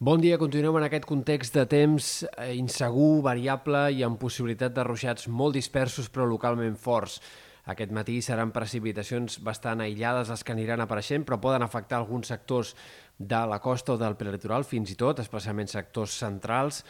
Bon dia, continuem en aquest context de temps eh, insegur, variable i amb possibilitat de ruixats molt dispersos però localment forts. Aquest matí seran precipitacions bastant aïllades les que aniran apareixent, però poden afectar alguns sectors de la costa o del prelitoral, fins i tot, especialment sectors centrals,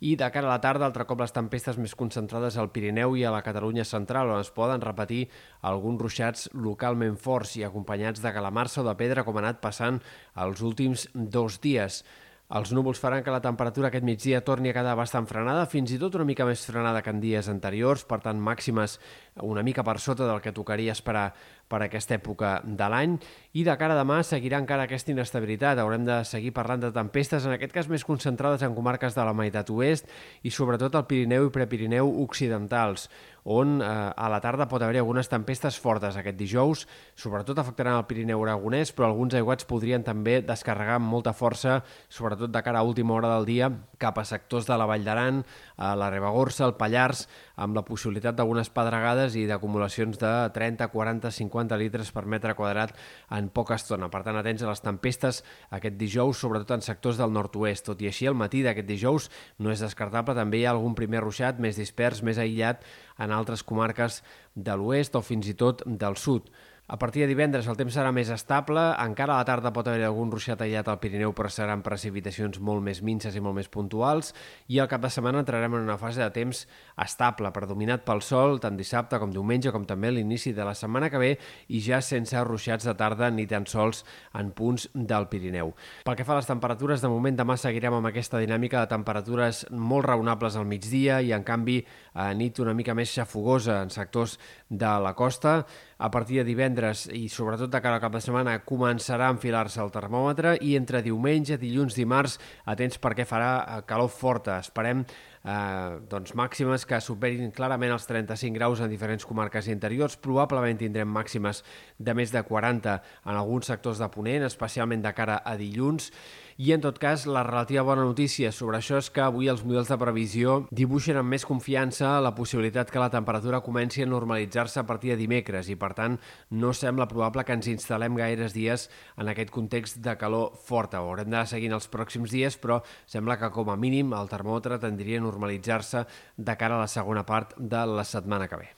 i de cara a la tarda, altre cop les tempestes més concentrades al Pirineu i a la Catalunya central, on es poden repetir alguns ruixats localment forts i acompanyats de calamarsa o de pedra, com ha anat passant els últims dos dies. Els núvols faran que la temperatura aquest migdia torni a quedar bastant frenada, fins i tot una mica més frenada que en dies anteriors, per tant màximes una mica per sota del que tocaria esperar per aquesta època de l'any. I de cara a demà seguirà encara aquesta inestabilitat. Haurem de seguir parlant de tempestes, en aquest cas més concentrades en comarques de la meitat oest i sobretot al Pirineu i Prepirineu occidentals, on eh, a la tarda pot haver algunes tempestes fortes aquest dijous, sobretot afectaran el Pirineu aragonès, però alguns aiguats podrien també descarregar amb molta força, sobretot de cara a última hora del dia, cap a sectors de la Vall d'Aran, a la Ribagorça, el Pallars, amb la possibilitat d'algunes pedregades i d'acumulacions de 30, 40, 50 litres per metre quadrat en poca estona. Per tant, atents a les tempestes aquest dijous, sobretot en sectors del nord-oest. Tot i així, el matí d'aquest dijous no és descartable, també hi ha algun primer ruixat més dispers, més aïllat en altres comarques de l'oest o fins i tot del sud. A partir de divendres el temps serà més estable, encara a la tarda pot haver algun ruixat aïllat al Pirineu, però seran precipitacions molt més minces i molt més puntuals, i al cap de setmana entrarem en una fase de temps estable, predominat pel sol, tant dissabte com diumenge, com també l'inici de la setmana que ve, i ja sense ruixats de tarda ni tan sols en punts del Pirineu. Pel que fa a les temperatures, de moment demà seguirem amb aquesta dinàmica de temperatures molt raonables al migdia i, en canvi, a nit una mica més xafogosa en sectors de la costa. A partir de divendres i sobretot de cara al cap de setmana començarà a enfilar-se el termòmetre i entre diumenge, dilluns, dimarts, atents perquè farà eh, calor forta. Esperem eh, doncs màximes que superin clarament els 35 graus en diferents comarques interiors. Probablement tindrem màximes de més de 40 en alguns sectors de Ponent, especialment de cara a dilluns. I, en tot cas, la relativa bona notícia sobre això és que avui els models de previsió dibuixen amb més confiança la possibilitat que la temperatura comenci a normalitzar-se a partir de dimecres i, per tant, no sembla probable que ens instal·lem gaires dies en aquest context de calor forta. Ho haurem de seguir els pròxims dies, però sembla que, com a mínim, el termòmetre tendria a normalitzar-se de cara a la segona part de la setmana que ve.